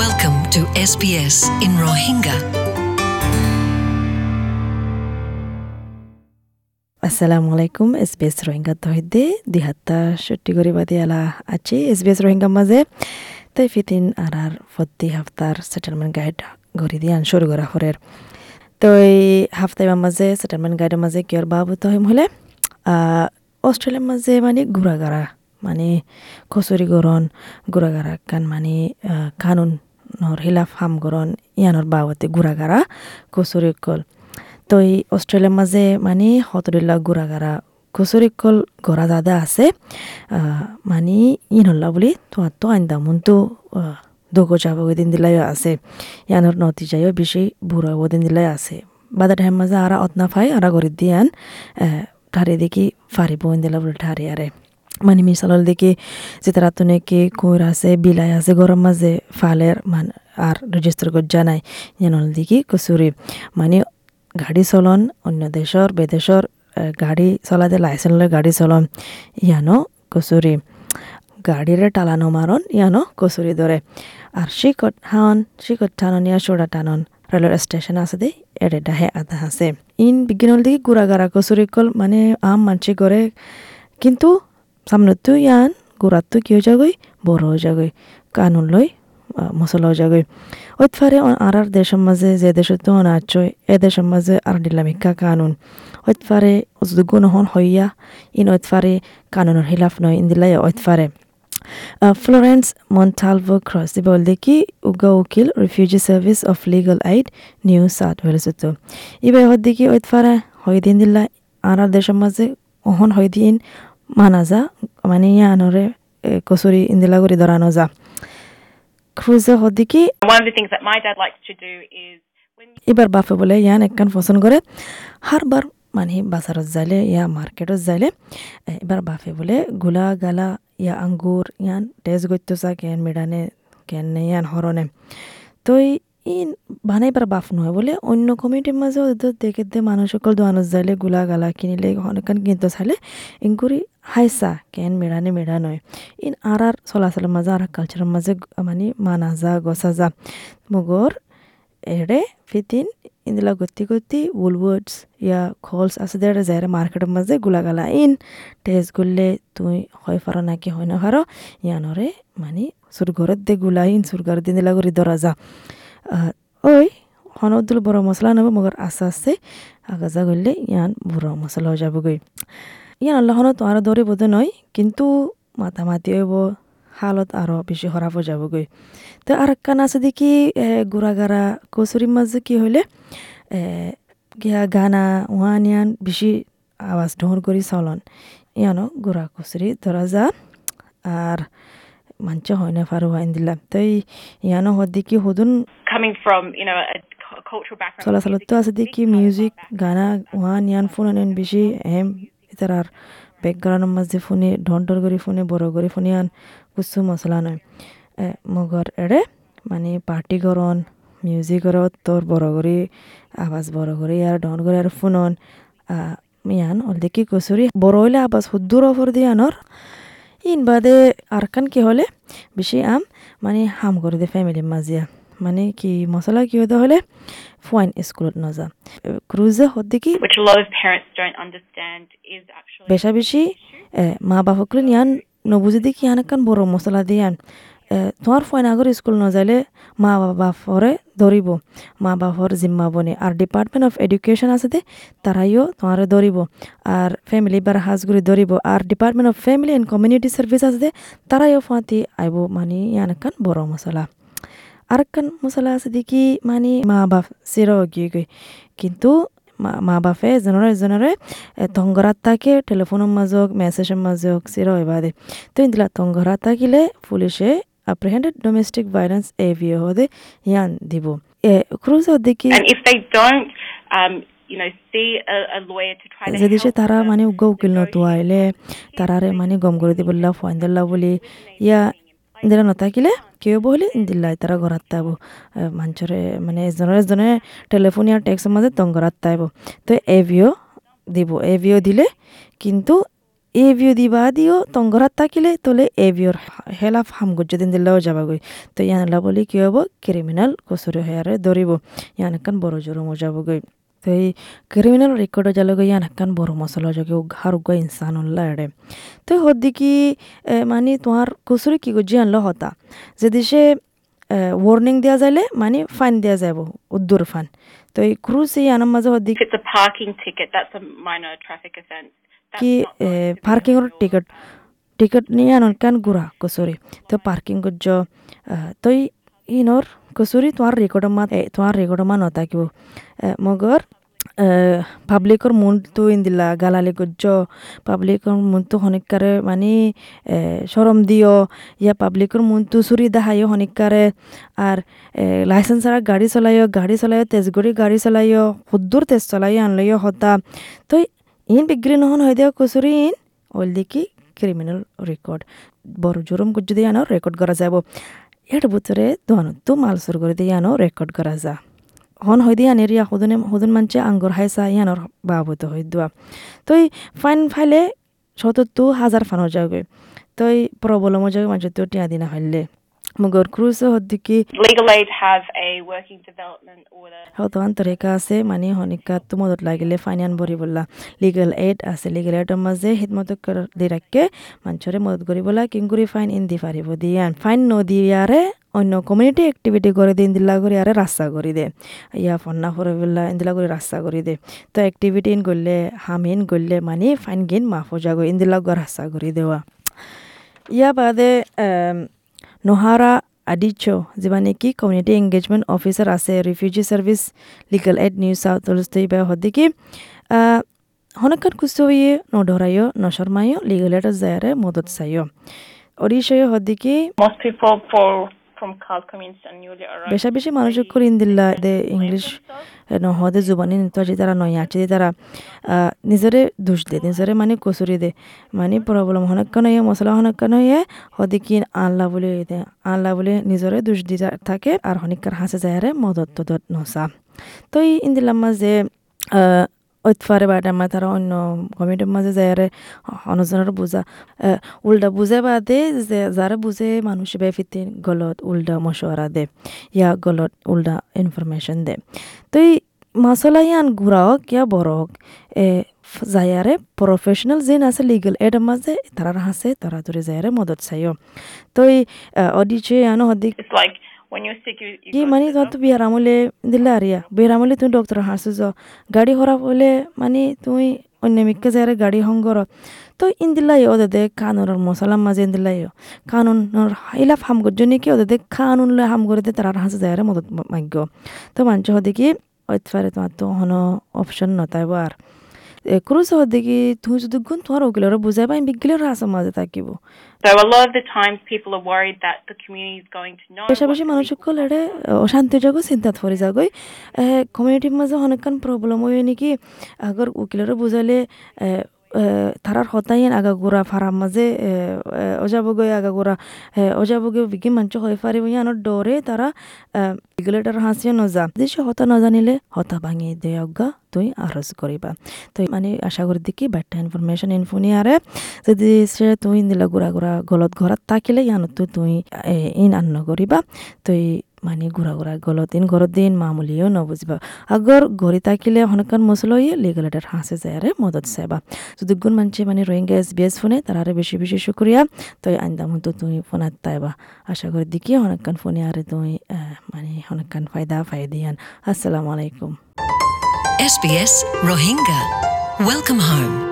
Welcome to SBS in Rohingya. আসসালামু আলাইকুম S B S Rohingya তহিদে দিহাত্তা সট্টি করি বাদি আলা আছি এস বি এস রোহিঙ্গা মাঝে তাই ফিতিন আর আর ফত্তি হাফতার সেটেলমেন্ট গাইড গড়ি দিয়ে আন শুরু করা হরের তো এই হাফতাই মাঝে সেটেলমেন্ট গাইডের মাঝে কিয়র বাবু তো হলে অস্ট্রেলিয়ার মাঝে মানে ঘোরাগাড়া মানে কচুরি গরণ ঘোরাগাড়া কান মানে কানুন নর হিলাফ হাম গরণ ইয়ানোর বাবতে ঘোরাগাড়া কচুরি কল। তো এই অস্ট্রেলিয়ার মাঝে মানে হতরিল্লা ঘোরাগাড়া কচুরি কল গড়া দাদা আছে মানে ইনল্লা বুলি তোমার তো আইন দামন তো দোকো যাব দিন দিলাই আছে। ইয়ানোর নতি যাইও বেশি বুড়া দিন দিলাই আছে। বাদা টাইম মাঝে আরা অতনা ফাই আরা গড়ি দিয়ান ঠারে দেখি ফারিব দিলা বলে ঠারে আরে মানে মিসালল দেখি যেটা রাতনে কি কুইর আছে, বিলাই আছে গরম মাঝে ফালের মান আর রেজিস্টার করে জানাই জানল দেখি কচুরি মানে গাড়ি চলন, অন্য দেশর বেদেশর গাড়ি চলাতে লাইসেন্স গাড়ি চলন, ইয়ানো কচুরি গাড়িরে টালানো মারন ইয়ানো কচুরি ধরে আর শিকট হান শিকট টানন ইয়া সোডা টানন রেলওয়ে স্টেশন আছে দে এডে ডাহে আধা আছে। ইন বিজ্ঞানল দিকে গুড়াগাড়া কচুরি কল মানে আম মানসি করে কিন্তু সামনেতো ইয়ান গোড়াতো কি হয়ে যাগই বড় হয়ে যাগই কানুন লই মশলা হয়ে যাগই ওইতফারে আর আর দেশের মাঝে যে দেশে তো নাচয় এ দেশের মাঝে আর ডিলামিকা কানুন ওইতফারে যদি নহন হইয়া ইন ওইতফারে কানুনের হিলাফ নয় ইন ইন্দিলাই ওইতফারে ফ্লোরেন্স মন্টালভো ক্রস দি বলতে কি উগা উকিল Refugee Service of Legal Aid New South Wales তো ইবে হদ্দি কি ওইতফারে হই দিন দিলা আর আর দেশের মাঝে অহন হই দিন মানা যা মানে ইয়ানরে কচুরি ইন্দিলা করে ধরানো যা ক্রুজে হদিকি এবার বাপে বলে ইয়ান একখান পছন্দ করে হারবার মানে বাজারত যাইলে ইয়া মার্কেটত যাইলে এবার বাপে বলে গুলা গালা ইয়া আঙ্গুর ইয়ান টেজ গত্য চা কেন মেডানে কেন নে ইয়ান হরনে তো ইন বানাইবার বাপ নহয় বলে অন্য কমিটির মাঝে দেখে দে মানুষ সকল দোয়ানত যাইলে গুলা গালা কিনিলে অনেকখান কিনতে চাইলে ইনকুরি হাইসা কেন মেড়ানে মেড়া নয় ইন আর আর চলাচলের মাঝে আর কালচারের মাঝে মানে মানা যা গছা যা মগর এড়ে ফিতিন ইন্দিলা গতি গতি উলউডস ইয়া খলস আছে দেড়ে যায় মার্কেটের মাঝে গুলা গালা ইন টেস্ট করলে তুই হয় পারো নাকি হয় না পারো ইয়ানরে মানে সুরঘরের দে গুলা ইন সুরঘর দিন দিলা করে ধরা যা ওই হনদুল বড় মশলা নেব মগর আস্তে আস্তে আগাজা করলে ইয়ান বড় মশলা হয়ে যাবগৈ ইয়ান আল্লাহনত তোহাৰ দৰে বোধ নহয় কিন্তু মাতা মাতি আহিব হালত আৰু বেছি খৰাব হৈ যাবগৈ। তো আৰু কাণ আছে দেখি গুড়া গাড়া কচুৰীৰ মাজে কি হ'লে গানা ওৱান ইয়ান বেছি আৱাজ ঢোঁৰ কৰি চলন। ইয়ানো গুড়া কচুৰি ধৰা যা আৰু মঞ্চ হয় নে ফাৰু হয় দিলা তই ইয়ানো সদি কি সুধোন চলাচলতো আছে দেখি মিউজিক গানা ওৱান ইয়ান ফোন আনেন বেছি এম এটার আর ব্যাকগ্রাউন্ডের মাঝে ফোনে ঢন্টর করে ফোনে, বড় করে ফোনে আন কুসু মশলা নয় মগর এড়ে মানে পার্টি করন মিউজিকরত তোর বড় করে আওয়াজ বড় করে, আর ডন করে, আর ফোনন। ইয়ান অল দেখি কচুরি, বড় হইলে আবাজ হুদ্দুর অফর দিয়ে আনর। ইন বাদে আর কান কি হলে, বেশি আম মানে হাম করে দে ফ্যামিলির মাঝিয়া মানে কি মশলা কি হতে হলে ফাইন স্কুলত নজা। ক্রুজে হদ্দি কি? বেশা বেশি মা বাপকলে নিয়ান নবুঝে দেখি ইয়ান একখান বড় মশলা দিয়ান? তোমার ফয়ন আগর স্কুল নজাইলে মা বাপরে ধরিব। মা বাপর জিম্মা বনে। আর ডিপার্টমেন্ট অফ এডুকেশন আছে দে তারাইও তোমার ধরিব। আর ফ্যামিলি বার হাজগুড়ি ধরিব। আর Department of Family and Community Services আছে দে তারাইও ফাঁতি আইব। মানে ইয়ান বড় মশলা। আরেকখান মশলা আছে দেখি মানে মা বাপ চির গিয়ে কিন্তু মা বাপে এজনৰে এজনৰে তংগৰাত থাকে টেলিফোনৰ মাজক মেছেজৰ মাজক চিৰ এবাদে তো ইন্দিলা তংগৰাত থাকিলে পুলিচে apprehended domestic violence AVO হদে ইয়ান দিব এ ক্রুজ দেখি and if they don't um যদি সে তারা মানে উগ্র উকিল নতো আইলে তারারে মানে গম করে দিবল্লা ফাইন দিল্লা বলি ইয়া দিলা নথাকিলে কেউ বহলে দিল্লাই তারা ঘরাত তাইব। মাঞ্চরে মানে এজনের এজনে টেলিফোন ইয়ার ট্যাক্সের মাঝে তং ঘরাত তাইব। তো এভিও দিব এভিও দিলে, কিন্তু এভিও দিবা দিও তংগরাত থাকিলে, তোলে এভিওর হেলাফ হামগজ্য দিন দিলেও যাবাগৈ। তো ইয়ানলা বলি কি হব ক্রিমিনাল কসুরি হয়ারে ধরিব ইয়ান একান বড় জোরমো যাবগৈ। তো এই ক্রিমিনাল রেকর্ড যালগৈ ইয়ান একান বড় মশলা যোগে উঘার উগ্গ ইনসানুল্লা এড়ে। তো হদ্দিকি মানে তোমার কসুরি কি গজ্জি আনলো হতা? যদি সে ওয়ার্নিং দেওয়া যাইলে মানে ফাইন দেওয়া যাব উদ্দুর ফান তো এই ক্রুজ এই আনার মাঝে হদ্দিক কি to be টিকট টিকট নিয়ে আনন কান গুড়া কসুরি। তো পার্কিং করছ তই ইনর কসুরি তোমার রেকর্ড মা তোমার রেকর্ড মা নতাকিব মগর পাব্লিকর মুনটো ইন্দিলা গালালি গজ্জ পাব্লিকর মুনটো হনিকারে মানে সরম দিও ইয়া পাব্লিকর মুনটো চুরি দেখাইও হনিকারে আর লাইসেন্স ছাড়া গাড়ি চলাইও গাড়ি চলাইও তেজগুড়ি গাড়ি চলাইও সুদূর তেজ চলাইও আনলাইও হতা তো ইন বিক্রি নহন হয় দেওয়া কচুরি ইন ওল দেখি ক্রিমিনাল রেকর্ড বড় জোরম যদি আনো রেকর্ড করা যাব এর তো মাল সুর করে দিয়ে আনো রেকর্ড করা যা। হন হয় দিয়ে আনের ইয়া সদনে সদন মানছে আঙ্গুর হাইসা ইয়ানোর বাবত হয় দোয়া তো ফাইন ফাইলে সতত্তু হাজার ফানো যাবে তো প্রবলম যাবে মানুষ তো টিয়া দিনা হইলে। মগর ক্রুজও হদ্দিকি Legal Aid have a working development order. তৰিকা আছে মানে শনিকাত তো মদত লাগিলে ফাইনান ভৰি বলা লিগেল এইড আছে লিগেল এইডৰ মাজে হিতমত দি ৰাখে মানুহৰে মদত কৰিবলা কিং কৰি ফাইন ইন দি পাৰিব দিয়ান ফাইন নদিয়াৰে অন্য কমিউনিটি এক্টিভিটি করে দিয়ে ইন্দিলা করে আরে রাস্তা করে দে ইয়া ফন্না করে বললা ইন্দিলা করে রাস্তা করে দে তো এক্টিভিটি ইন করলে হামিন করলে মানে ফাইন গিন মাফ যাগো ইন্দিলা রাস্তা করে দেওয়া ইয়া বাদে নোহারা আডিচো যিবা নেকি কমিউনিটি এংগেজমেণ্ট অফিচাৰ আছে refugee service legal aid New তৈবা হদিকি হনকান কুসুয়ে নধরাইও নশরমাইও লিগেল এড জায়ারে মদত চাইও অরিশয় হদিকি বেশা বেশি করিন দিল্লা দে ইংলিশ নহদে জুবানি নিত যে তারা নয়, আছে তারা নিজরে দোষ দে, নিজরে মানে কচুরি দে মানে প্রবলেম হনক্কা নয়, মশলা হনক্কা নয় হদিকি আনলা বলে দে আনলা বলে নিজরে দোষ দি থাকে, আর হনিকার হাসে যায় মদত তদত নসা। তো এই ইন্দিলাম মাঝে ঐতফারে বাটা তারা অন্য কমিটির মাঝে যায় অনজনের বুঝা উল্টা বুঝে বাদে যে যারা বুঝে মানুষ বেফিতে গলত উল্টা মশওয়ারা দে ইয়া গলত উল্টা ইনফরমেশন দে তো এই মশলা ইয়ান গুড়া হোক ইয়া বড় হোক এ যায়ারে প্রফেশনাল যেন আছে লিগেল এটার মাঝে তারা হাসে তারা ধরে যায়ারে মদত চাইও তো এই অডিচে আনো হদিক Go মানে to the তো বিহারামলে দিলে আরিয়া বিহারামলে তুমি ডক্টর হাসে যাও গাড়ি খারাপ হলে মানে তুমি অন্য মিক্কে যারে গাড়ি হংগর তো ইন্দিলাই ওদের দে কানুনের মশলার মাঝে ইন্দিলাই কানুনের ইলাফ হাম করছ নাকি ওদের দে কানুন লয় হাম করে দে তারা হাসে যায় মদত মাগ্য তো মানুষ হদে কি ওইতফারে তোমার তো হন অপশন নতাইব আর ক্রুজ হদে কি তুই যদি গুণ তোমার ওগুলোর বুঝাই পাই বিগিলের হাসে মাঝে থাকিব know. বেশা মানুষ সকল এড়ে অশান্তি যোগ চিন্তাত পৰি যাগৈ কমিউনিটিৰ মাজত অনেকক্ষণ প্ৰব্লেম হয় নেকি আগৰ উকিলৰে বুজালে থারার হতাইন আগা গোড়া ফারার মাঝে অজাবগৈ আগা গোড়া অজাবগৈ বিকি মাঞ্চ হয়ে পারিব ইয়ানোর ডরে তারা রেগুলেটর হাসিও নজা। যে সে হতা নজানিলে, হতা ভাঙিয়ে দে অজ্ঞা তুই আরজ করিবা তো মানে আশা করি দেখি বাট্টা ইনফরমেশন ইনফুনি আরে যদি সে তুই দিলা গুড়া গুড়া গলত ঘৰত থাকিলে ইয়ানত তুই ইন আন্ন করিবা তুই মানে ঘুরা ঘুরা গলত ইন ঘরত দিন মামুলিও নবুঝবা আগর ঘড়ি থাকিলে হনকান মশলা ইয়ে লিগেলেটার হাসে যায় আরে মদত চাইবা। যদি গুণ মানছে মানে রোহিঙ্গা এস বি এস ফোনে তারারে বেশি বেশি শুক্রিয়া তুই আইন্দা মতো তুই ফোনাত তাইবা। আশা করি দেখি হনকান ফোনে আরে তুই মানে হনকান ফায়দা ফায়দিয়ান আসসালামু আলাইকুম। SBS Rohingya. Welcome home.